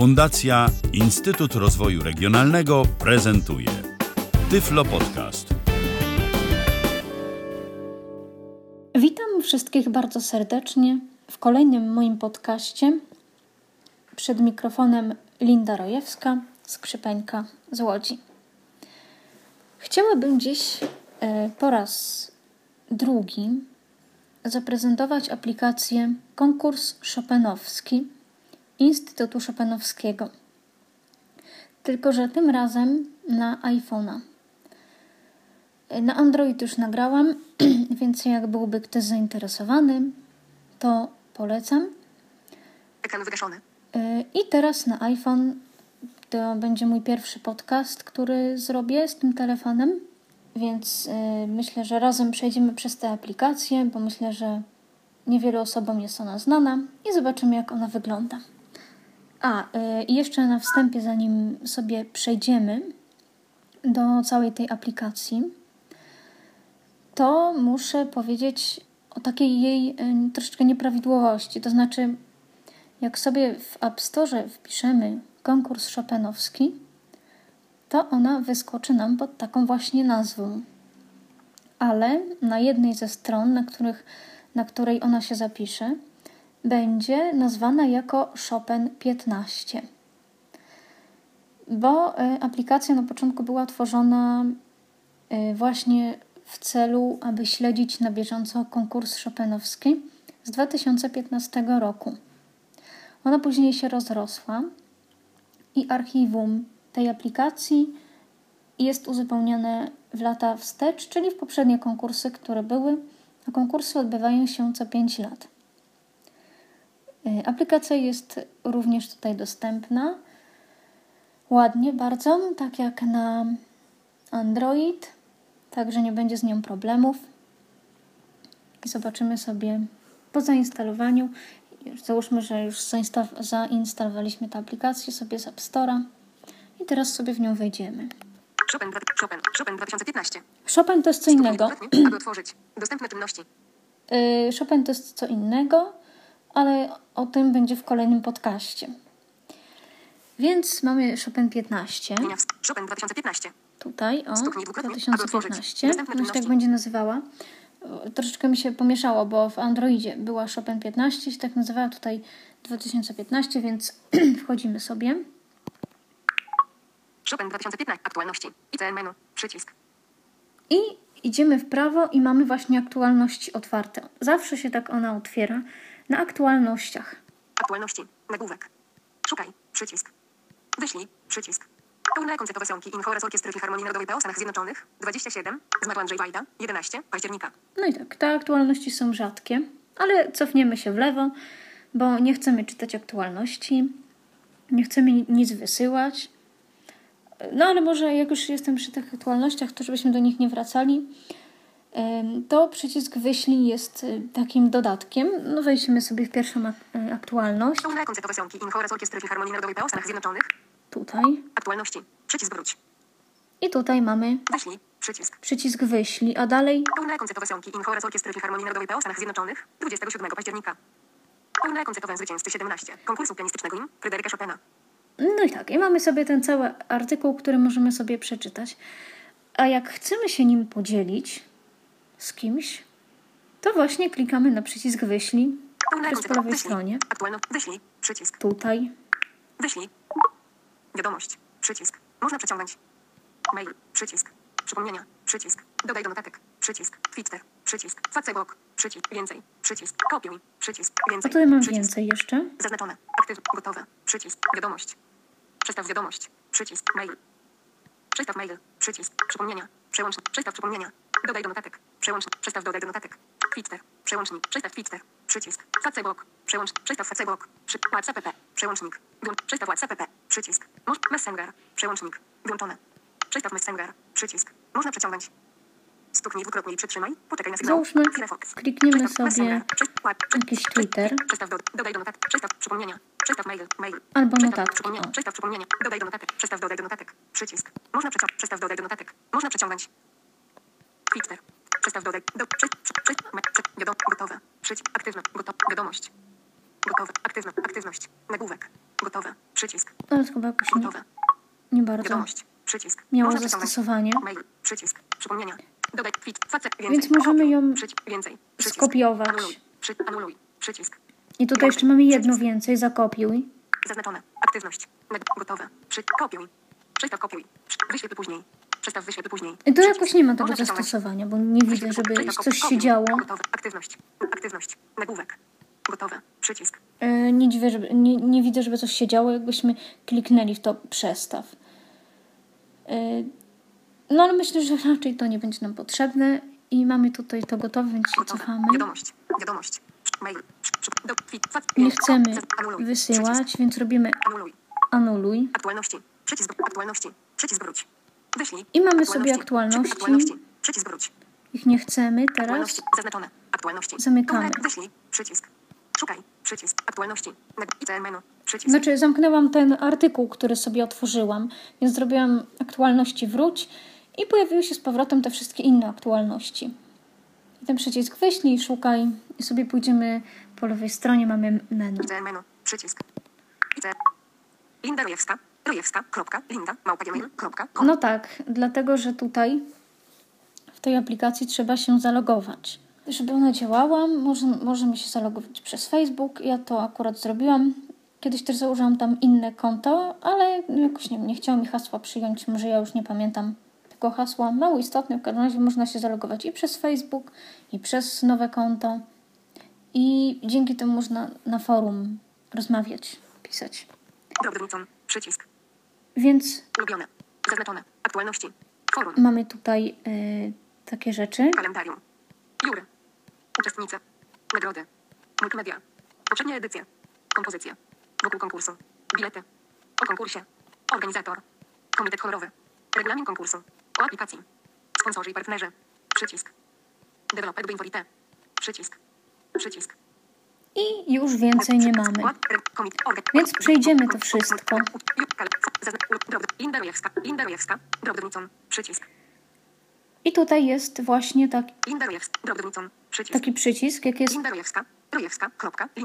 Fundacja Instytut Rozwoju Regionalnego prezentuje Tyflo Podcast. Witam wszystkich bardzo serdecznie w kolejnym moim podcaście. Przed mikrofonem Linda Rojewska, skrzypeńka z Łodzi. Chciałabym dziś e, po raz drugi zaprezentować aplikację Konkurs Chopinowski Instytutu Chopinowskiego. Tylko, że tym razem na iPhone'a. Na Android już nagrałam, więc jak byłby ktoś zainteresowany, to polecam. Ekran wygaszony. I teraz na iPhone to będzie mój pierwszy podcast, który zrobię z tym telefonem, więc y, myślę, że razem przejdziemy przez tę aplikację, bo myślę, że niewielu osobom jest ona znana i zobaczymy, jak ona wygląda. A, y, i jeszcze na wstępie, zanim sobie przejdziemy do całej tej aplikacji, to muszę powiedzieć o takiej jej y, troszeczkę nieprawidłowości. To znaczy, jak sobie w App Store wpiszemy konkurs Chopinowski, to ona wyskoczy nam pod taką właśnie nazwą. Ale na jednej ze stron, na, których, na której ona się zapisze, będzie nazwana jako Chopin 15. Bo y, aplikacja na początku była tworzona y, właśnie w celu, aby śledzić na bieżąco konkurs Chopinowski z 2015 roku. Ona później się rozrosła i archiwum tej aplikacji jest uzupełniane w lata wstecz, czyli w poprzednie konkursy, które były, a konkursy odbywają się co 5 lat. Y, aplikacja jest również tutaj dostępna. Ładnie bardzo, tak jak na Android, także nie będzie z nią problemów. Zobaczymy sobie po zainstalowaniu. Załóżmy, że już zainstalowaliśmy tę aplikację sobie z App Store'a i teraz sobie w nią wejdziemy. Chopin, Chopin, Chopin 2015. Chopin to jest co innego. Aby otworzyć. Dostępne czynności. Yy, Chopin to jest co innego, ale o tym będzie w kolejnym podcaście. Więc mamy Chopin 15. Linia w- Chopin 2015. Tutaj, o, Stuknij dwukrotnie, aby 2015. otworzyć. Dostępne Ona się tak będzie nazywała. Troszeczkę mi się pomieszało, bo w Androidzie była Chopin 15, się tak nazywała, tutaj 2015, więc wchodzimy sobie. Chopin 2015. Aktualności. ICN menu. Przycisk. I idziemy w prawo i mamy właśnie aktualności otwarte. Zawsze się tak ona otwiera na aktualnościach. Aktualności. Nagłówek. Szukaj. Przycisk. Wyślij. Przycisk. Pełne koncertowe sąki in oraz Orkiestry Filharmonii Narodowej PO Stanach Zjednoczonych. 27. Zmarł Andrzej Wajda. 11. Października. No i tak, te aktualności są rzadkie, ale cofniemy się w lewo, bo nie chcemy czytać aktualności, nie chcemy ni- nic wysyłać. No ale może jak już jestem przy tych aktualnościach, to żebyśmy do nich nie wracali, to przycisk wyślij jest y, takim dodatkiem. No wejdźmy sobie w pierwszą ak- y, aktualność, tutaj. Aktualności. Przycisk wróć. I tutaj mamy Wyślij. Przycisk. przycisk wyślij, a dalej Pełne koncertowe sąki in oraz Orkiestry Filharmonii Narodowej PO Stanach Zjednoczonych. 27 października. Pełne koncertowe zwycięzcy 17. Konkursu pianistycznego im Fryderyka Chopina. No i tak, i mamy sobie ten cały artykuł, który możemy sobie przeczytać. A jak chcemy się nim podzielić z kimś, to właśnie klikamy na przycisk wyślij. To jest po lewej Wyślij. stronie. Aktualno. Wyślij. Przycisk. Tutaj. Wyślij. Wiadomość. Przycisk. Można przeciągnąć. Mail. Przycisk. Przypomnienia. Przycisk. Dodaj do notatek. Przycisk. Twitter. Przycisk. Facebook. Przycisk. Więcej. Przycisk. Kopiuj. Przycisk. A Więcej. tutaj mam Przycisk. więcej jeszcze. Zaznaczone. Aktyw. Gotowe. Przycisk. Wiadomość. Przestaw wiadomość. Przycisk. Mail. Przestaw mail. Przycisk. Przypomnienia. Przełącznik. Przestaw przypomnienia. Dodaj do notatek. Przełącznik. Przestaw dodaj do notatek. Twitter. Przełącznik. Przestaw Twitter. Przycisk. Facebook. Przełącznik. Przestaw Facebook. Przy... WhatsApp PP. Przełącznik. Włącz. Przestaw WhatsApp PP. Przycisk. Moż... Messenger. Przełącznik. Włączone. Przestaw Messenger. Przycisk. Można przeciągnąć. Stuknij dwukrotnie i przytrzymaj. Poczekaj na sygnał. Załóżmy, klikniemy sobie jakiś Twitter. Przestaw do, dodaj do notatek. Przestaw przypomnienia. Przestaw mail. Mail. Albo notatki, Przypomnienia. Przestaw przypomnienia. Dodaj do notatek. Przestaw dodaj do notatek. Przycisk. Można przeciągnąć. Przestaw dodaj do notatek. Można przeciągnąć. Twitter. Przestaw dodaj. Do, przy, przy, przy, me, przy, wiadom, gotowe. Przycisk. Aktywne. Gotowe. Wiadomość. Gotowe. Aktywna. Aktywność. Nagłówek. Gotowe. Przycisk. Ale chyba jakoś nie, Gotowe. nie bardzo Wiadomość. Przycisk. miało Można zastosowanie. Mail. Przycisk. Przypomnienia. Dodaj kwit. Facet. Więcej. Więc możemy ją Przycisk. Więcej. Przycisk. skopiować. Anuluj. Przy... Anuluj. Przycisk. I tutaj jeszcze mamy jedno więcej, zakopiuj. Zaznaczone. Aktywność. Gotowe. Przy... Kopiuj. Przestaw kopiuj. Wyświetl później. Przestaw wyświetl później. I tu jakoś nie ma tego Można zastosowania, bo nie widzę, żeby coś się działo. Gotowe. Aktywność. Aktywność. Nagłówek. Gotowe. Przycisk. E, Nie, dziwię, żeby, nie, nie widzę, żeby coś się działo, jakbyśmy kliknęli w to przestaw. E, No ale myślę, że raczej to nie będzie nam potrzebne i mamy tutaj to gotowe, więc się cofamy. Wiadomość. Wiadomość. Mail. Nie chcemy wysyłać, więc robimy Anuluj. anuluj. Aktualności. Przycisk aktualności. Przycisk wróć. Wyślij. I mamy sobie aktualności. Aktualności. Przycisk wróć. Ich nie chcemy teraz. Zaznaczone. Aktualności. Zamykamy. Wyślij. Przycisk. Szukaj. Przycisk. Aktualności. Menu. Przycisk. Znaczy, zamknęłam ten artykuł, który sobie otworzyłam, więc zrobiłam aktualności wróć i pojawiły się z powrotem te wszystkie inne aktualności. I ten przycisk wyślij, szukaj i sobie pójdziemy po lewej stronie, mamy menu. ICL menu. Przycisk. Linda Rojewska. No tak, dlatego że tutaj w tej aplikacji trzeba się zalogować. Żeby ona działała, może, możemy się zalogować przez Facebook. Ja to akurat zrobiłam. Kiedyś też założyłam tam inne konto, ale jakoś nie, nie chciało mi hasła przyjąć. Może ja już nie pamiętam tego hasła. Mało istotne, w każdym razie można się zalogować i przez Facebook, i przez nowe konto. I dzięki temu można na forum rozmawiać, pisać. Robinson. Przycisk. Więc Ulubione. Zaznaczone. Aktualności. Forum. mamy tutaj y, takie rzeczy. Kalendarium. Jury. Uczestnicy. Nagrody. Multimedia. Poprzednie edycje. Kompozycje. Wokół konkursu. Bilety. O konkursie. Organizator. Komitet honorowy. Regulamin konkursu. O aplikacji. Sponsorzy i partnerzy. Przycisk. Do Involite. Przycisk. Przycisk. I już więcej nie mamy. Więc przejdziemy to wszystko. I tutaj jest właśnie tak. Przycisk. taki przycisk, jak jest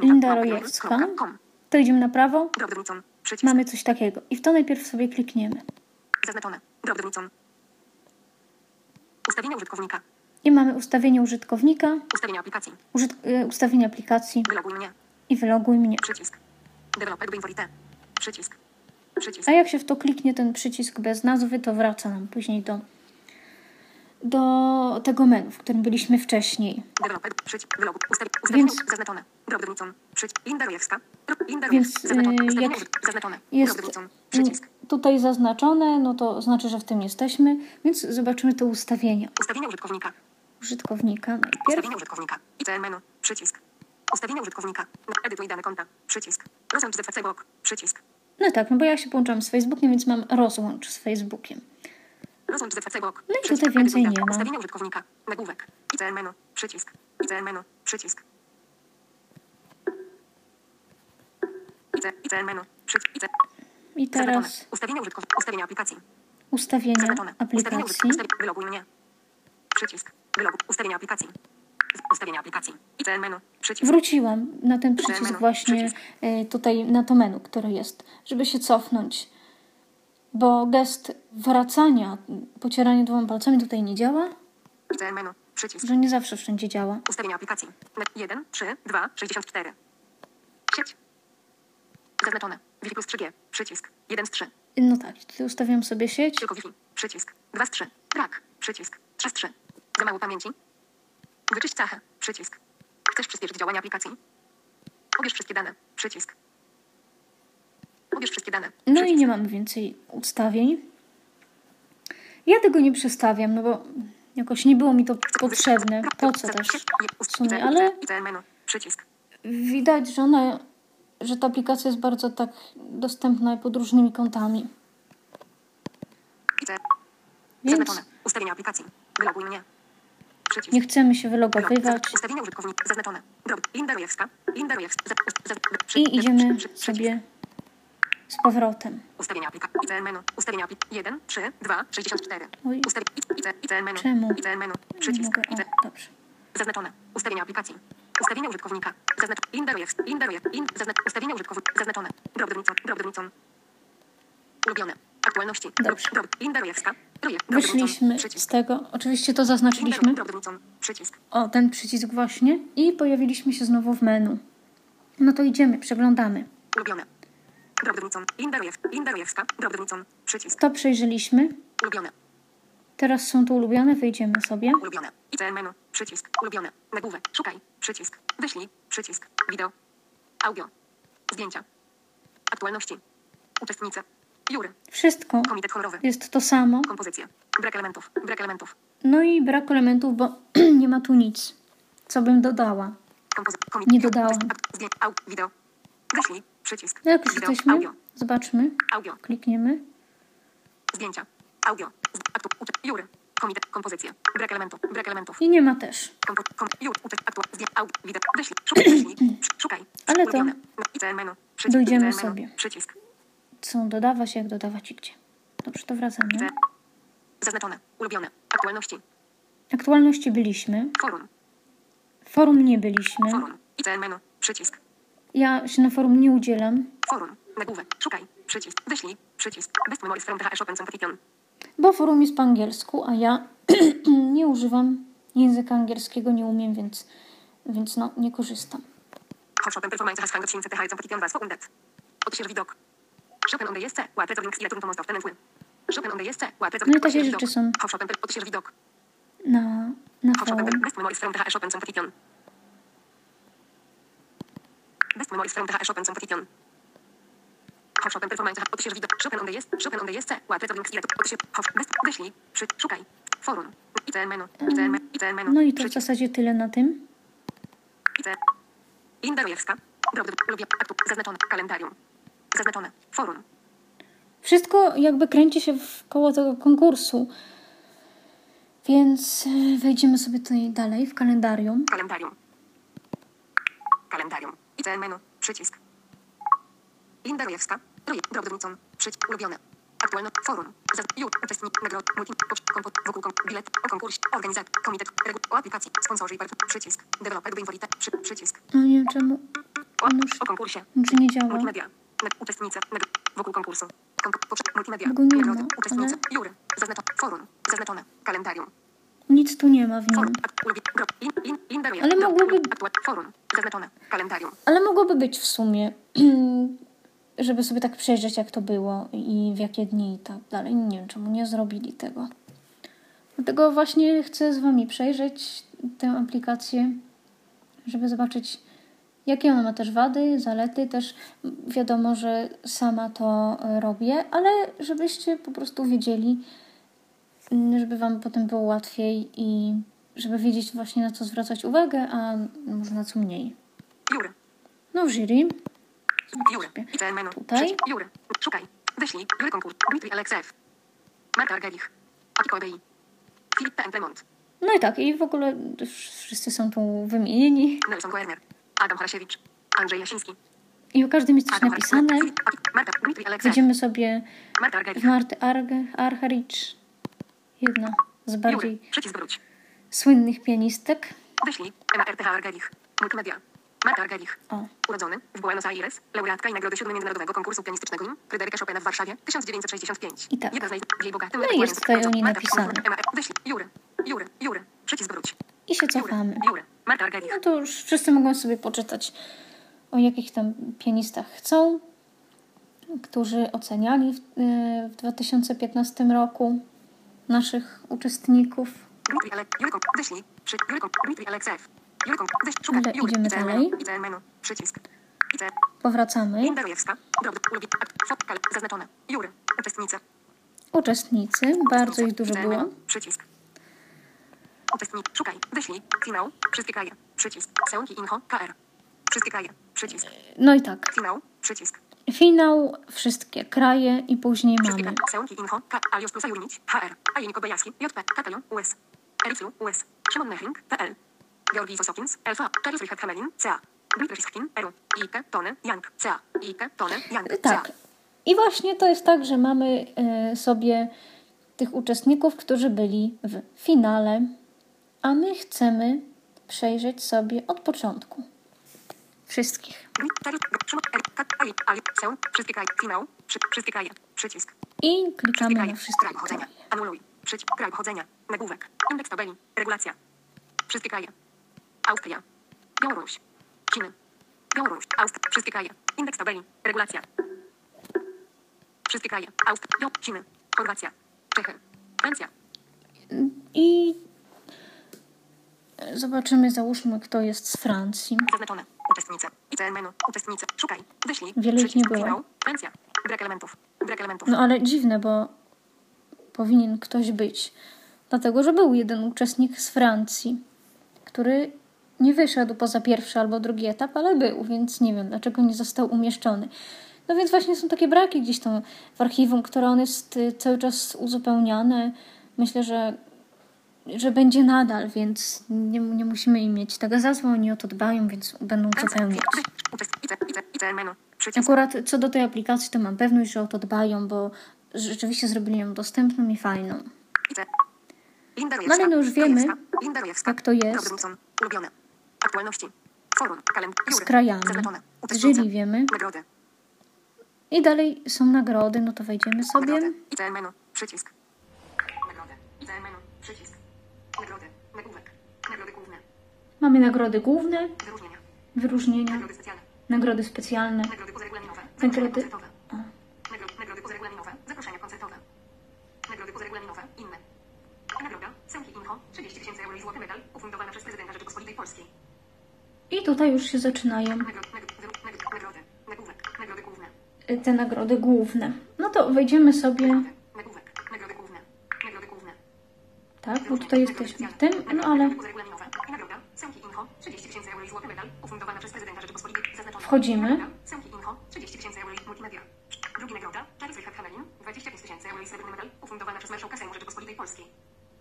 Linda Rojewska. To idziemy na prawo, mamy coś takiego. I w to najpierw sobie klikniemy. Zaznaczone. Ustawienia użytkownika. I mamy ustawienie użytkownika, Ustawienia aplikacji. użyt- y, ustawienie aplikacji Wyloguj mnie. i wyloguj mnie. Przycisk. Developer do Involite. Przycisk. Przycisk. A jak się w to kliknie ten przycisk bez nazwy, to wraca nam później do, do tego menu, w którym byliśmy wcześniej. Developer. Przycisk. Wyloguj. Ustawi. Ustawienia. Więc- Zaznaczone. Drobnicon. Przycisk. Linda Rojewska. Linda Więc. Zaznaczone. y, Ustawienia jak Zaznaczone. Jest. Przycisk. tutaj zaznaczone, no to znaczy, że w tym jesteśmy, więc zobaczymy te ustawienia Ustawienia użytkownika. Użytkownika najpierw. Ustawienia użytkownika. ICL menu. Przycisk. Ustawienia użytkownika. Edytuj dane konta. Przycisk. Rozłącz ZFC blok. Przycisk. No tak, no bo ja się połączyłam z Facebookiem, więc mam rozłącz z Facebookiem. Rozłącz ZFC blok. No i tutaj więcej nie ma. Ustawienia użytkownika. Nagłówek. ICL menu. Przycisk. ICL menu. Przycisk. IC- ICL menu. Przycisk. I teraz Ustawienia użytkownika. Ustawienia aplikacji. Ustawienia aplikacji. użytkownika. Ustawi- Wyloguj mnie. Przycisk. Wyloguj. Ustawienia aplikacji. Ustawienia aplikacji. ICL menu. Przycisk. Wróciłam na ten przycisk menu, właśnie przycisk. y, tutaj na to menu, które jest, żeby się cofnąć. Bo gest wracania, pocieranie dwoma palcami tutaj nie działa, ICL menu. Przycisk. że nie zawsze wszędzie działa. Ustawienia aplikacji. 1, 3, 2, 64. Sieć. Zaznaczone. Wi-Fi plus 3G. Przycisk. 1 z 3. No tak, tutaj ustawiam sobie sieć. Tylko Wi-Fi. Przycisk. 2 z 3. Brak. Przycisk. 3 z 3. Za mało pamięci. Wyczyść cachę. Przycisk. Chcesz przyspieszyć działanie aplikacji? Pobierz wszystkie dane. Przycisk. Pobierz wszystkie dane. No i Przycisk. nie mamy więcej ustawień. Ja tego nie przestawiam, no bo jakoś nie było mi to potrzebne. Po co też w sumie, ale. Przycisk. widać, że ona, że ta aplikacja jest bardzo tak dostępna pod różnymi kątami. Więc. Ustawienia aplikacji. Wyloguj mnie. Przycisk. nie chcemy się wylogowywać Ustawienia użytkownika. Zaznaczone. Linda Rojewska. Linda Rojewska. I idziemy sobie z powrotem. Ustawienia aplikacji. ICL menu. Ustawienia aplikacji. 1, 3, 2, 64. Oj. Ustawi... ICL, menu. Czemu? ICL menu. Przycisk. mogę. O, dobrze. Zaznaczone. Ustawienia aplikacji. Ustawienia użytkownika. Zaznacz. Linda Rojewska. Linda Rojewska. In... Zaznacz. Ustawienia użytkownika. Zaznaczone. Drobnicon. Drobnicon. Ulubione. Aktualności. Dobrze. Linda Rojewska. Wyszliśmy z tego. Oczywiście to zaznaczyliśmy. O, ten przycisk właśnie. I pojawiliśmy się znowu w menu. No to idziemy, przeglądamy. Przycisk. To przejrzeliśmy. Ulubione. Teraz są tu ulubione, wyjdziemy sobie. Ulubione. ICN menu. Przycisk. Ulubione. Nagłówek. Szukaj. Przycisk. Wyślij. Przycisk. Wideo. Audio. Zdjęcia. Aktualności. Uczestnicy. Jury. Wszystko Komitet honorowy. jest to samo. Kompozycje. Brak elementów. Brak elementów. No i brak elementów, bo nie ma tu nic, co bym dodała. Kompozy- Nie dodałam. wideo. Wyślij. Przycisk. No jak już jesteśmy, Audio. zobaczmy. Audio. Klikniemy. Zdjęcia. Audio. Jury. Komitet. Kompozycje. Brak elementów. Brak elementów. I nie ma też. Ale to dojdziemy sobie. Przycisk, Co dodawać, jak dodawać i gdzie. Dobrze, to wracamy. Zaznaczone, ulubione, aktualności, Aktualności byliśmy. forum, Forum nie byliśmy. forum, ICN menu, przycisk, Ja się na forum nie udzielam, forum, nagłówek, szukaj, przycisk, wyślij, przycisk, best memories from the and competition. bo forum jest po angielsku, a ja nie używam języka angielskiego, nie umiem, więc, więc no, nie korzystam. Hotshopem performance. Has hangot since the high competition was undet. Odśwież widok. No i takie rzeczy są. Na, na forum. best memories from the the e-shop and competition. Hotshopem performance odśwież widok. Shopen on the jest, Shopen on the jest, ła pracownik ile odśwież. Hosh, best, wyślij, przy, szukaj. Forum. ICN menu, ICN menu, ICN menu. No i to w zasadzie tyle na tym. ICN. Linda Rojewska. Drobny, lubię, aktu, zaznaczone, kalendarium. Zaznaczone, forum. Wszystko jakby kręci się w koło tego konkursu. Więc e, wejdziemy sobie tutaj dalej w kalendarium. Kalendarium. Kalendarium. ICN menu. Przycisk. Linda Rojewska. Roje. Drobnicon. Przycisk. Ulubione. Aktualne. Forum. Zaz. Ju. Uczestnik. Nagrod. Multi. Kompot. Wokół. Kom. Bilet. O konkursie. Organizat. Komitet. Regu. O aplikacji. Sponsorzy. part- Przycisk. Deweloper. Gdy infolite. Przy. Przycisk. No nie wiem czemu. O, On już o konkursie. czy nie działa. Multimedia. Nag. Wokół konkursu. Multimedia. Nagrody. Uczestnicy. Jury. Zaznaczone. Forum. Zaznaczone. Kalendarium. Nic tu nie ma w nim. Ale mogłoby-. Forum. Zaznaczone. Kalendarium. Ale mogłoby być w sumie, żeby sobie tak przejrzeć, jak to było i w jakie dni i tak dalej. Nie wiem, czemu nie zrobili tego. Dlatego właśnie chcę z Wami przejrzeć tę aplikację, żeby zobaczyć, jakie ona ma też wady, zalety. Też wiadomo, że sama to e, robię, ale żebyście po prostu wiedzieli, mm, żeby Wam potem było łatwiej i żeby wiedzieć właśnie na co zwracać uwagę, a może na co mniej. Jury. No jury. Tutaj. Szukaj. Wyślij. Jury konkurs. Dmitry Aleksejew. Marta Argelich. Filip P. No i tak, i w ogóle wszyscy są tu wymienieni Nelson Werner. Adam Harasiewicz. Andrzej Jasiński. i o każdym jest coś napisane. Wejdziemy sobie Arge, Arharicz, jedna z Jury. bardziej słynnych pianistek. Wyślij. Emma RTH Argelich. Multimedia. Marta Argelich. O, Urodzony w Buenos Aires, laureatka i nagrody siódmej Międzynarodowego Konkursu Pianistycznego im Fryderyka Chopina w Warszawie 1965. I tak. Jedna z jej No i jest tutaj o niej napisane. Wyślij. Jury. Jury. Jury. Przycisk wróć. i się Jury. cofamy. Jury. Argelich. No to już wszyscy mogą sobie poczytać, o jakich tam pianistach chcą, którzy oceniali w, y, w 2015 roku naszych uczestników. Ale... Idziemy dalej. Powracamy. Uczestnicy. Bardzo ich dużo było. Przycisk. Uczestnik. Szukaj. Wyślij. Finał. Wszystkie kraje. Przycisk. Sełki Inho. KR. Wszystkie kraje. Przycisk. No i tak, Finał. Przycisk. finał, wszystkie kraje i później Wszystkie mamy Inho. K. Alios Plusa Junić. HR. Ajeniko Bajaski. JP. Katalon. US. Eriflu. US. Szymon Mechring. PL. Georgi Sosokins. Elfa. Karius Richard Hamelin. CA. Dmitry Siskin. Eru. Ike. Tony. Young. CA. Ike. Tony. Young. CA. Tak. I właśnie to jest tak, że mamy e, sobie tych uczestników, którzy byli w finale, a my chcemy przejrzeć sobie od początku. Wszystkich. I klikamy kraje. na wszystkie kraje. Anuluj. Kraj pochodzenia. Nagłówek. Indeks tabeli. Regulacja. Wszystkie kraje. Austria. Białoruś. Chiny. Białoruś. Austria. Wszystkie kraje. Indeks tabeli. Regulacja. Wszystkie kraje. Austria. Chiny. Chorwacja. Czechy. Francja. I zobaczymy, załóżmy, kto jest z Francji. Zaznaczone. Uczestnicy. ICN menu. Uczestnicy. Szukaj. Wyślij. Wiele ich nie było. Francja. Brak elementów. Brak elementów. No ale dziwne, bo powinien ktoś być. Dlatego, że był jeden uczestnik z Francji, który nie wyszedł poza pierwszy albo drugi etap, ale był, więc nie wiem, dlaczego nie został umieszczony. No więc właśnie są takie braki gdzieś tam w archiwum, które on jest y, cały czas uzupełniane. Myślę, że, że będzie nadal, więc nie, nie musimy im mieć tego za złe, oni o to dbają, więc będą menu. Przycisk. Akurat co do tej aplikacji, to mam pewność, że o to dbają, bo rzeczywiście zrobili ją dostępną i fajną. No ale no już wiemy, jak to jest. Z krajami. Jury wiemy. I dalej są nagrody, no to wejdziemy sobie. Przycisk. Nagrody. ICN menu. Przycisk. Nagrody. Nagłówek. Nagrody główne. Mamy nagrody główne, Wyróżnienia. wyróżnienia, Nagrody specjalne. nagrody specjalne. Nagrody pozaregulaminowe. Nagrody- Zaproszenia koncertowe. O. Nagrody, nagrody pozaregulaminowe. Zaproszenia koncertowe. Nagrody pozaregulaminowe. Inne. Nagroda. Semki Inho. 30 tysięcy euro i złoty medal. Ufundowana przez prezydenta Rzeczypospolitej Polskiej. I tutaj już się zaczynają Nagrody. Nagrody. Nagrody. Nagłówek. Nagrody główne. y, te nagrody główne. No to wejdziemy sobie, tak, bo tutaj jesteśmy w tym, no ale Wchodzimy. Nagroda. Semki Inho. 30 tysięcy euro i multimedia. Drugi nagroda. Charles Richard Hamelin. 25 tysięcy euro i srebrny medal. Ufundowana przez marszałka Sejmu Rzeczypospolitej Polskiej.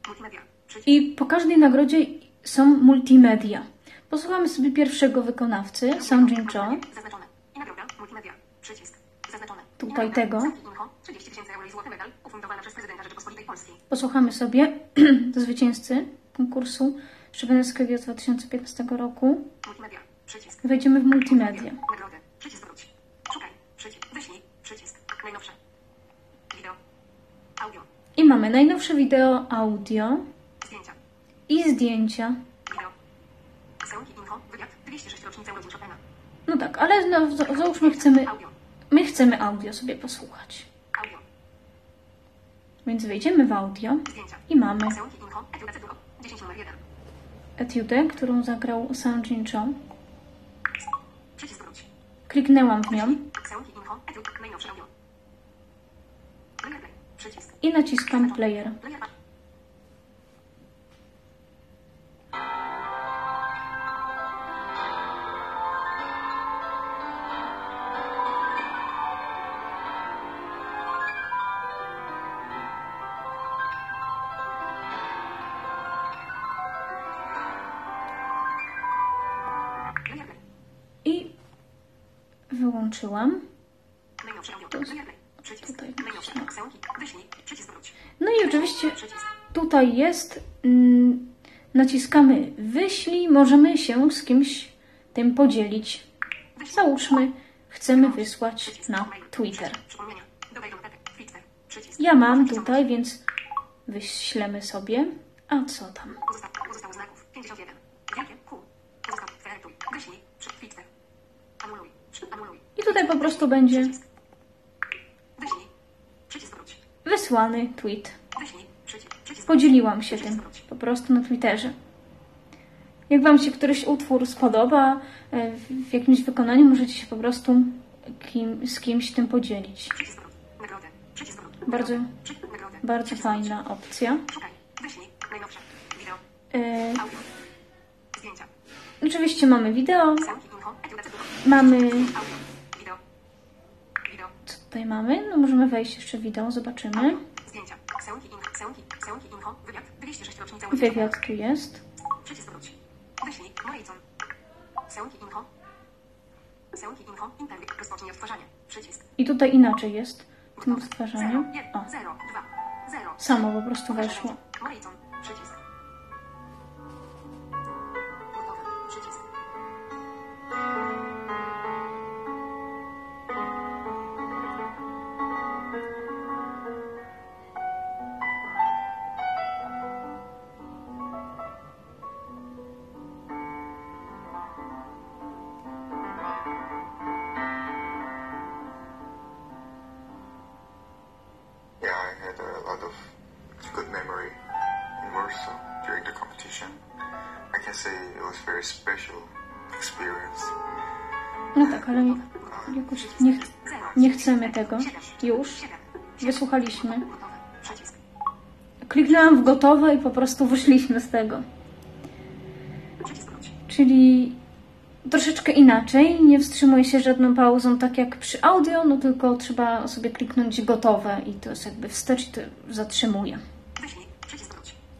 Multimedia. I po każdej nagrodzie są multimedia. Posłuchamy sobie pierwszego wykonawcy, Songjin Cho. Zaznaczone. I nagroda. Multimedia. Przycisk. Zaznaczone. Tutaj tego. Semki Inho. 30 tysięcy euro i złoty medal. Ufundowana przez prezydenta Rzeczypospolitej Polskiej. Posłuchamy sobie zwycięzcy konkursu Szybenowskiego z 2015 roku. Multimedia. Przycisk. Wejdziemy w multimedia. Nagrody. Przycisk wróć. Szukaj. Przycisk. Wyślij. Przycisk. Najnowsze. Wideo. Audio. I mamy najnowsze wideo, audio Zdjęcia. i zdjęcia. Wideo. Info. Wywiad. 206 rocznica urodzin Chopina. No tak, ale no, za- załóżmy chcemy, Audio. my chcemy audio sobie posłuchać. Audio. Więc wejdziemy w audio Zdjęcia. i mamy Sełki Info. Etiuda Cydrulo. 10 numer 1. etiudę, którą zagrał Songjin Cho. Przycisk wróć. Kliknęłam w nią. I naciskam. Player Tutaj wróć. No i oczywiście tutaj jest, mm, naciskamy wyślij, możemy się z kimś tym podzielić. Załóżmy, chcemy wysłać na Twitter. Ja mam tutaj, więc wyślemy sobie. A co tam? Znaków. 51. Wielkie Q. Pozostało. Wyelektuj. Wyślij. Przy Twitter. Anuluj. Przy anuluj. I tutaj po prostu będzie wysłany tweet. Podzieliłam się tym po prostu na Twitterze. Jak Wam się któryś utwór spodoba e, w jakimś wykonaniu, możecie się po prostu kim, z kimś tym podzielić. Bardzo, bardzo fajna opcja. E, oczywiście mamy wideo, mamy... tutaj mamy? No możemy wejść jeszcze w wideo, zobaczymy. Zdjęcia. Info. Wywiad. 206 rocznica Wywiad tu jest. Przycisk wróć. Wyślij. Info. Info. Internet. Rozpocznij odtwarzanie. Przycisk. I tutaj inaczej jest w tym odtwarzaniu. O, 0, 2, 0. samo po prostu weszło. Tego. Już. Wysłuchaliśmy. Kliknęłam w gotowe i po prostu wyszliśmy z tego. Czyli troszeczkę inaczej. Nie wstrzymuje się żadną pauzą, tak jak przy audio, no tylko trzeba sobie kliknąć gotowe i to jest jakby wstecz i to zatrzymuje.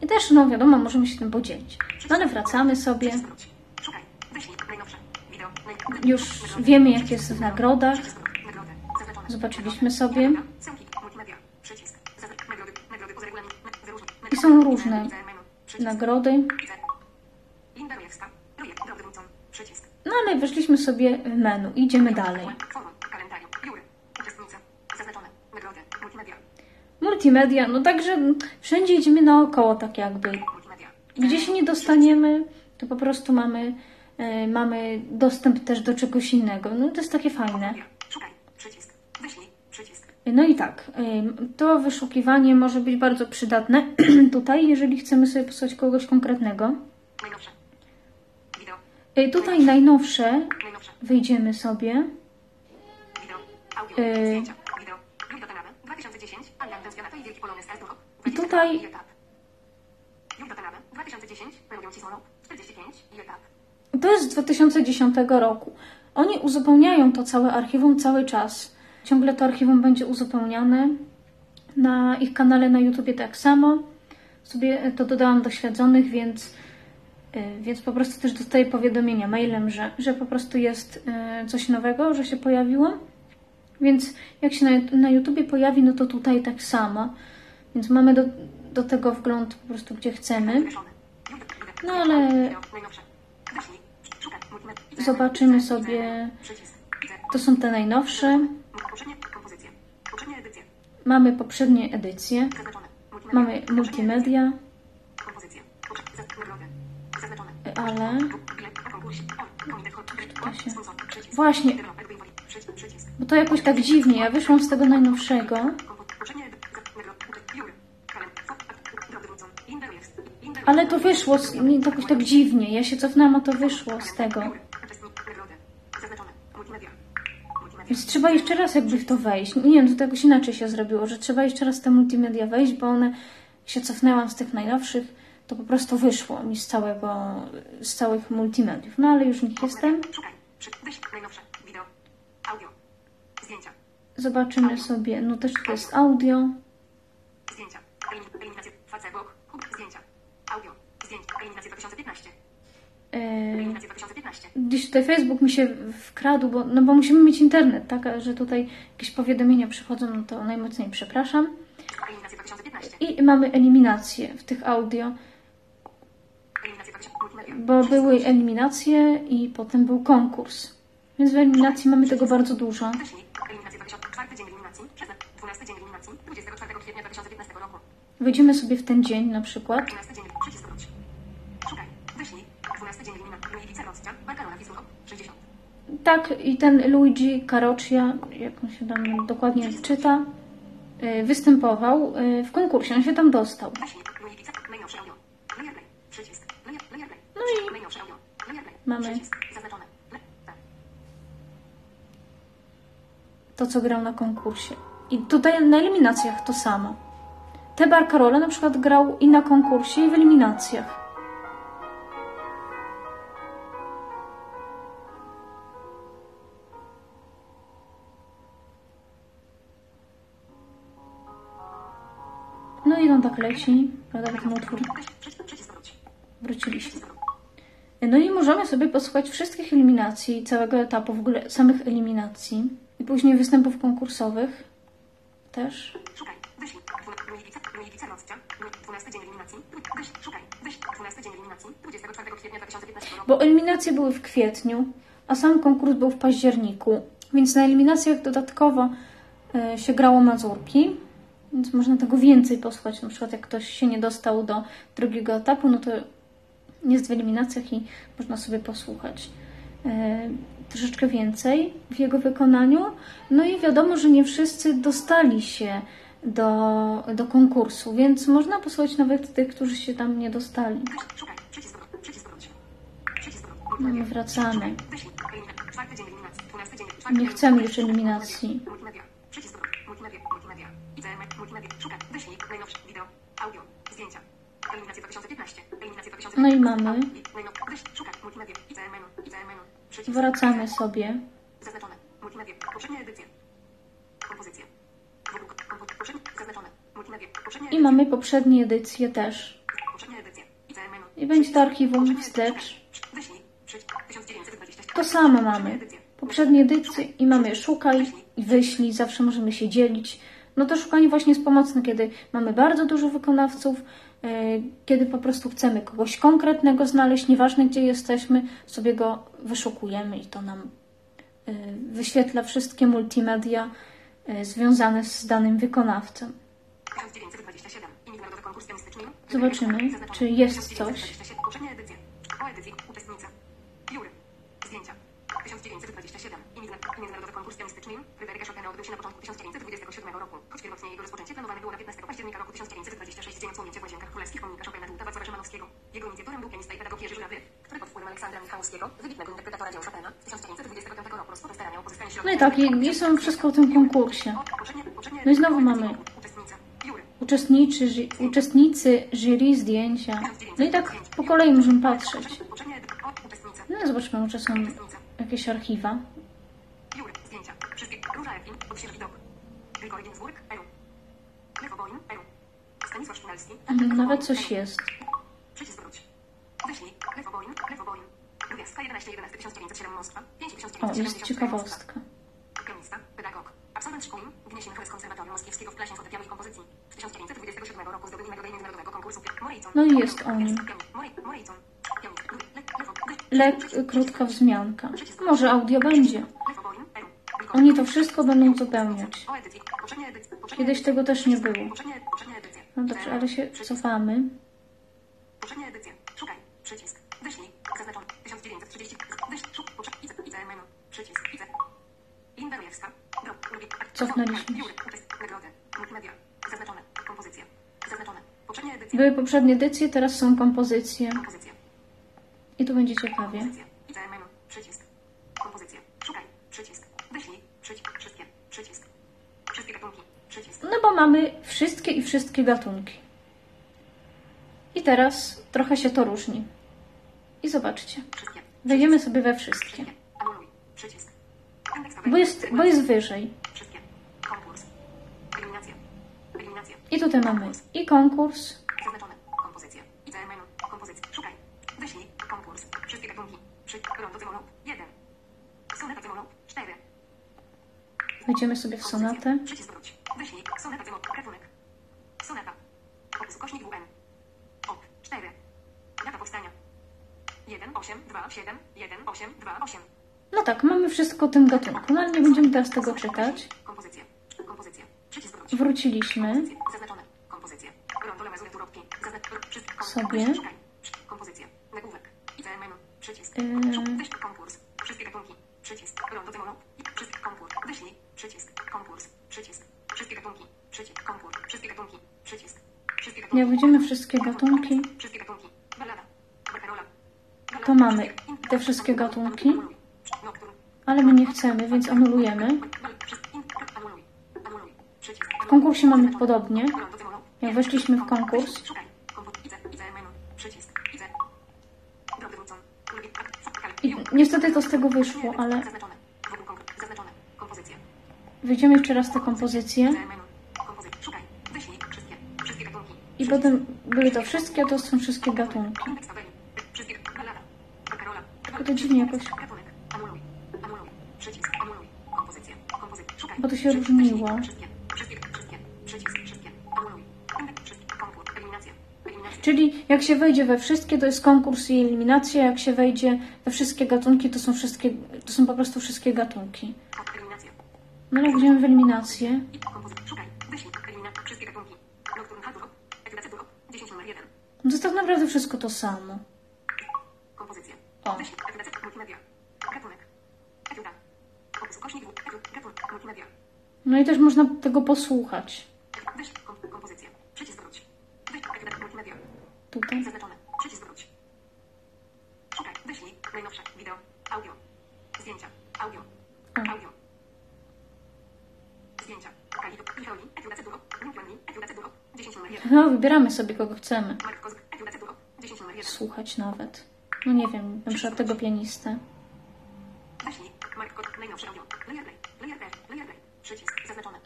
I też, no wiadomo, możemy się tym podzielić. No ale wracamy sobie. Już wiemy, jak jest w nagrodach. Przycisk wróć. Nagrody. Zaznaczone. Zobaczyliśmy sobie. I są różne nagrody. No ale weszliśmy sobie w menu. Idziemy dalej. Multimedia. No także wszędzie idziemy naokoło, tak jakby. Gdzie się nie dostaniemy, to po prostu mamy, e, mamy dostęp też do czegoś innego. No to jest takie fajne. Multimedia. Szukaj. Przycisk. Wyślij. Przycisk. No i tak, to wyszukiwanie może być bardzo przydatne tutaj, jeżeli chcemy sobie posłać kogoś konkretnego. Najnowsze. Wideo. Y, Tutaj najnowsze Najnowsze. wyjdziemy sobie. Wideo. Audio. Zdjęcia. Wideo. Julio Tanabe. 2010. Allian Tęskniona i tutaj- I etap. Julio Tanabe. 2010. Pełnią Cisłoną. 45. I etap. To jest z 2010 roku. Oni uzupełniają to całe archiwum cały czas. Ciągle to archiwum będzie uzupełniane. Na ich kanale na YouTubie tak samo. Sobie to dodałam do śledzonych, więc, y, więc po prostu też dostaję powiadomienia mailem, że, że po prostu jest y, coś nowego, że się pojawiło. Więc jak się na, na YouTubie pojawi, no to tutaj tak samo. Więc mamy do, do tego wgląd po prostu gdzie chcemy. No ale zobaczymy sobie. To są te najnowsze. Poprzednie kompozycje. Poprzednie edycje. Mamy poprzednie edycje. Zaznaczone. Multimedia. Mamy multimedia, Kompozycje. Nagrody. Zaznaczone. ale się. Właśnie. Bo to jakoś tak dziwnie. Ja wyszłam z tego najnowszego. Ale to wyszło z, jakoś tak dziwnie. Ja się cofnęłam, a to wyszło z tego. Biury. Uczestnik. Nagrody. Zaznaczone. Multimedia. Multimedia. Więc trzeba jeszcze raz jakby w to wejść. Nie wiem, to jakoś inaczej się zrobiło, że trzeba jeszcze raz te multimedia wejść, bo one się cofnęłam z tych najnowszych, to po prostu wyszło mi z całego, z całych multimediów. No ale już nich jestem. Szukaj. Przy- Wyślij. Najnowsze. Wideo. Audio. Zdjęcia. Zobaczymy sobie, no też to jest audio. Zdjęcia. Elimin- Eliminacja. Facebook. Hub. Zdjęcia. Audio. Zdjęcia. Eliminacja 2015. Yy, Eliminacja 2015. gdzieś tutaj Facebook mi się wkradł, bo, no bo musimy mieć internet, tak? Że tutaj jakieś powiadomienia przychodzą, no to najmocniej przepraszam. Eliminacja 2015. I mamy eliminację w tych audio, Eliminacja 2000. Multimedia. bo były eliminacje i potem był konkurs. Więc w eliminacji mamy tego bardzo dużo. Wyślij. Eliminacja 2004 dzień eliminacji. Przeze. 12 dzień eliminacji. 24 kwietnia 2015 roku. Wejdziemy sobie w ten dzień na przykład. 12 dzień. Przycisk wróć. Szukaj. Wyślij. 12 dzień eliminacji. Luigi Ceroscia. Barcarola Wisłowo. 60. Tak, i ten Luigi Caroccia, jak on się tam dokładnie czyta, y, występował y, w konkursie. On się tam dostał. No i. Mamy. To, co grał na konkursie. I tutaj na eliminacjach to samo. Te Barcarola na przykład grał i na konkursie, i w eliminacjach. Leci, prawda, ten utwór. Wróciliśmy. No i możemy sobie posłuchać wszystkich eliminacji, całego etapu, w ogóle samych eliminacji. I później występów konkursowych też. Szukaj. Wyślij. Ceroscia. 12 dzień eliminacji. Szukaj. Wyślij. 12 dzień eliminacji. 24 kwietnia 2015 roku. Bo eliminacje były w kwietniu, a sam konkurs był w październiku. Więc na eliminacjach dodatkowo e, się grało mazurki, więc można tego więcej posłuchać. Na przykład jak ktoś się nie dostał do drugiego etapu, no to jest w eliminacjach i można sobie posłuchać e, troszeczkę więcej w jego wykonaniu. No i wiadomo, że nie wszyscy dostali się do, do konkursu, więc można posłuchać nawet tych, którzy się tam nie dostali. No my wracamy. Nie chcemy już eliminacji. Multimedia. Przycisk góry. Multimedia. Multimedia. ICM. Multimedia. Szukaj. Wyślij. Najnowsze. Wideo. Audio. Zdjęcia. Eliminacja 2015. Eliminacja 2015. No i mamy. Wracamy sobie. Zaznaczone. Multimedia. Poprzednie edycje. Kompozycje. I mamy poprzednie edycje też. I będzie to archiwum wstecz. edycje. Wyślij. Przycisk. 1920. To samo mamy. Poprzednie edycje i mamy szukaj i wyślij. Zawsze możemy się dzielić. No to szukanie właśnie jest pomocne, kiedy mamy bardzo dużo wykonawców, yy, kiedy po prostu chcemy kogoś konkretnego znaleźć, nieważne gdzie jesteśmy, sobie go wyszukujemy i to nam yy, wyświetla wszystkie multimedia yy, związane z danym wykonawcą. 1927. I międzynarodowy konkurs pianistyczny. Zobaczymy, czy jest 1927. Poprzednie edycje. O edycji. Uczestnica. Jury. Zdjęcia. 1927. I międzyna- i międzynarodowy konkurs pianistyczny. Fryderyka Chopina odbył się na początku 1927 roku. Choć pierwotnie jego rozpoczęcie planowane było na 15 października roku 1926 dzień odsłonięcia w Łazienkach Królewskich pomnika Chopina Długa Wacława Szymanowskiego. Jego inicjatorem był pianista i pedagog Jerzy Żurawy, który pod wpływem Aleksandra Michałowskiego, wybitnego interpretatora dzieł Chopina, z 1925 roku rozpoczął starania o pozyskanie środków. No i tak, i i są wszystko w tym konkursie. No i znowu mamy uczestniczy, ży- uczestnicy jury zdjęcia. No i tak po kolei możemy patrzeć. O. No zobaczmy, może są jakieś archiwa. Róża Epin, odśwież widok. Eru. Eru. Stanisław. Mhm, Nawet coś jest. Przycisk wróć. Wyślij. Gwiazdka 11 11 1907 Moskwa. 5977 O, jest ciekawostka. Pianista, pedagog. Absolwent szkół z Konserwatorium Moskiewskiego w klasie fortepianu i kompozycji. Z 1927 roku zdobył nagrodę międzynarodowego konkursu Morejcon. No i jest o nim. Morejcon. Pianista. Le- Lewo. Lek, krótka wzmianka. Może audio będzie. Oni to wszystko będą. Poprzednie Kiedyś tego też nie było. No dobrze, ale się cofamy. Poprzednie edycje. Szukaj. Przycisk. Wyślij. Zaznaczony. 1930. Wyślij. Szuk. Poprzednie. IC. IC menu. Przycisk. IC. Limberujewska. Drop. Lubię. Cofnęliśmy. Były poprzednie edycje, teraz są kompozycje. I tu będzie ciekawie. IC menu. Przycisk. Kompozycje. Szukaj. Przycisk. Wyślij. Przycisk. Wszystkie. Przycisk. Wszystkie gatunki. Przycisk. No bo mamy wszystkie i wszystkie gatunki. I teraz trochę się to różni. I zobaczcie. Wejdziemy sobie we wszystkie. Bo jest, bo jest wyżej. I tutaj mamy i konkurs. Konkurs. Wszystkie gatunki. Przy. Rondo Demolop. 1. Soneta Demolop. 4. wejdziemy sobie w sonatę. 8, 2, 7, 1, 8, 2, 8. No tak, mamy wszystko o tym gatunku, no ale nie będziemy teraz tego czytać. Kompozycje. Kompozycje. Przycisk wróć. Wróciliśmy. Zaznaczone. Kompozycje. Rondo Lemezure Turowki. Zaznaczone. Wszystkie. kom- Sobie. Nagłówek. Menu. Przycisk. Wyślij konkurs. Wszystkie gatunki. Przycisk. Rondo Demolop. Wszystkie konkurs. Wyślij. Przycisk. Konkurs. Przycisk. Wszystkie gatunki. Przycisk. Konkurs. Wszystkie gatunki. Przycisk. Wszystkie gatunki. Jak widzimy wszystkie gatunki, Wszystkie gatunki. To mamy te wszystkie gatunki, ale my nie chcemy, więc anulujemy. W konkursie mamy podobnie. Jak weszliśmy w konkurs, i niestety to z tego wyszło, ale wyjdziemy jeszcze raz te kompozycje i potem były to wszystkie, to są wszystkie gatunki. Indeks tabeli. Wszystkie. Ballada. Barcarola. Tylko to dziwnie jakoś, Gatunek. Anuluj. Anuluj. Przycisk. Anuluj. Kompozycje. Kompozycje. Szukaj. bo to się różniło. Czyli jak się wejdzie we wszystkie, to jest konkurs i eliminacja, jak się wejdzie we wszystkie gatunki, to są wszystkie, to są po prostu wszystkie gatunki. No ale jak wejdziemy w eliminację, I kompozycja. Szukaj. Wyślij. Eliminacja. Wszystkie gatunki. Nocturne Hardrock. Etylacja Turok. 10 numer 1. no to tak naprawdę wszystko to samo. O. No i też można tego posłuchać. Przycisk wróć. Multimedia. Tutaj. Zaznaczone. Przycisk wróć. Szukaj. Wyślij. Najnowsze. Audio. Audio. Zdjęcia. Kalido. Michałni. Etiuda Ceduro. Michałni. Etiuda Ceduro. 10 numer 1. No, wybieramy sobie kogo chcemy Mark Kozak. Etiuda Ceduro. 10 numer 1. słuchać nawet. No nie wiem, na przykład tego pianistę. Mark Kozak. Najnowszy audio. Player play. Player play. Player play.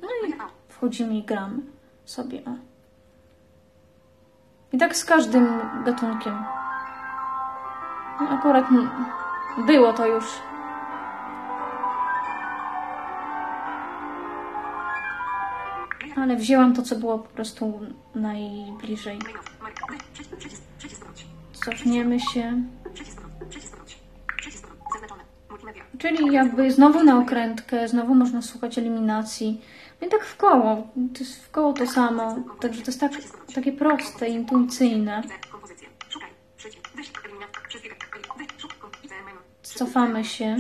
No i wchodzimy i gramy sobie. O. I tak z każdym gatunkiem. No akurat było to już. Ale wzięłam to, co było po prostu najbliżej. Cofniemy się. Czyli jakby znowu na okrętkę, znowu można słuchać eliminacji. No i tak w koło. To jest w koło to samo. Także to jest tak, takie proste, intuicyjne. Cofamy się.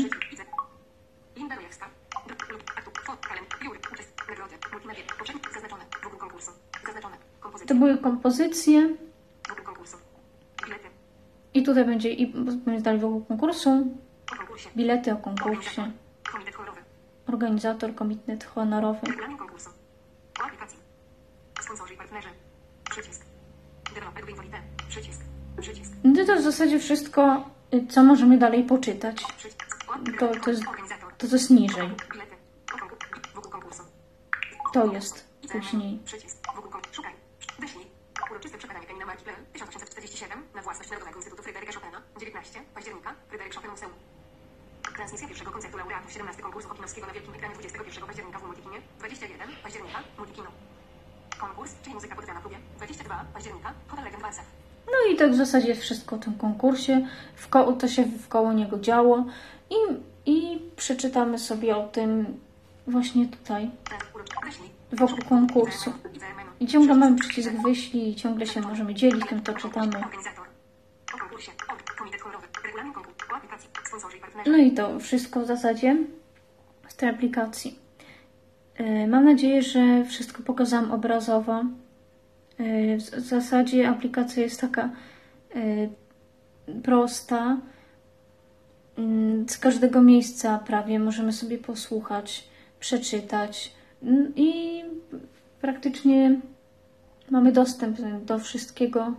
To były kompozycje. I tutaj będzie i będzie dalej wokół konkursu. Bilety o konkursie. Organizator, komitet honorowy. O aplikacji. Sponsorzy i partnerzy. Przycisk. Deweloper do inwalidem. Przycisk. Przycisk. No to to w zasadzie wszystko, y, co możemy dalej poczytać. To, to, jest, to, co jest niżej. To jest później. Szukaj. Wyślij. Uroczyste przekazanie Marki.pl 1847 na własność Narodowego Instytutu Fryderyka Chopina 19 października Fryderyk Chopin Muzeum. Transmisja pierwszego koncertu laureatów 17 konkursu Chopinowskiego na Wielkim Ekranie 21 października w Multikinie 21 października Multikino. Konkurs, czyli muzyka pod na próbie 22 października Hotel Legend Warszaw. No i tak w zasadzie wszystko o tym konkursie. W koło, to się wkoło niego działo. I, I przeczytamy sobie o tym właśnie tutaj, wokół konkursu. I ciągle mamy przycisk wyślij i ciągle się możemy dzielić tym, co czytamy. Organizator. O konkursie. Komitet honorowy. Regulamin konkursu. O aplikacji. No i to wszystko w zasadzie z tej aplikacji. Yy, Mam nadzieję, że wszystko pokazałam obrazowo. Yy, W zasadzie aplikacja jest taka yy, prosta. Yy, Z każdego miejsca prawie możemy sobie posłuchać, przeczytać Yy, i praktycznie mamy dostęp do wszystkiego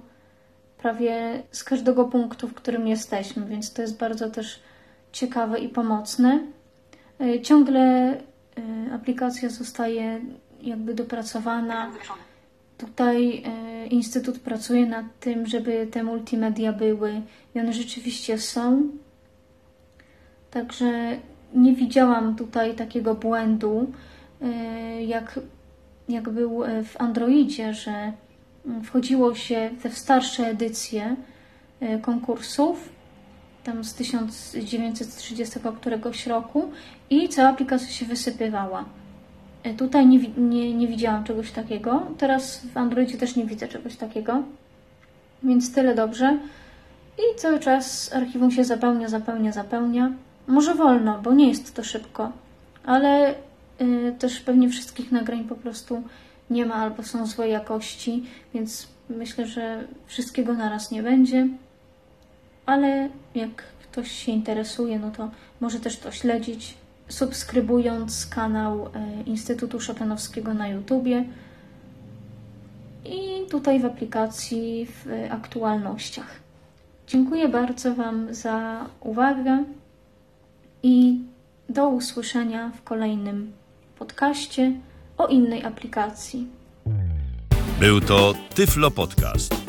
prawie z każdego punktu, w którym jesteśmy, więc to jest bardzo też ciekawe i pomocne. Ciągle y, aplikacja zostaje jakby dopracowana. Tutaj y, Instytut pracuje nad tym, żeby te multimedia były i one rzeczywiście są. Także nie widziałam tutaj takiego błędu, y, jak, jak był w Androidzie, że y, wchodziło się te w starsze edycje konkursów, tam z 1930 któregoś roku i cała aplikacja się wysypywała. Y, Tutaj nie, nie, nie widziałam czegoś takiego. Teraz w Androidzie też nie widzę czegoś takiego. Więc tyle dobrze. I cały czas archiwum się zapełnia, zapełnia, zapełnia. Może wolno, bo nie jest to szybko, ale y, też pewnie wszystkich nagrań po prostu nie ma albo są złej jakości, więc myślę, że wszystkiego naraz nie będzie. Ale jak ktoś się interesuje, no to może też to śledzić, subskrybując kanał y, Instytutu Chopinowskiego na YouTubie i tutaj w aplikacji w aktualnościach. Dziękuję bardzo Wam za uwagę i do usłyszenia w kolejnym podcaście o innej aplikacji. Był to Tyflo Podcast.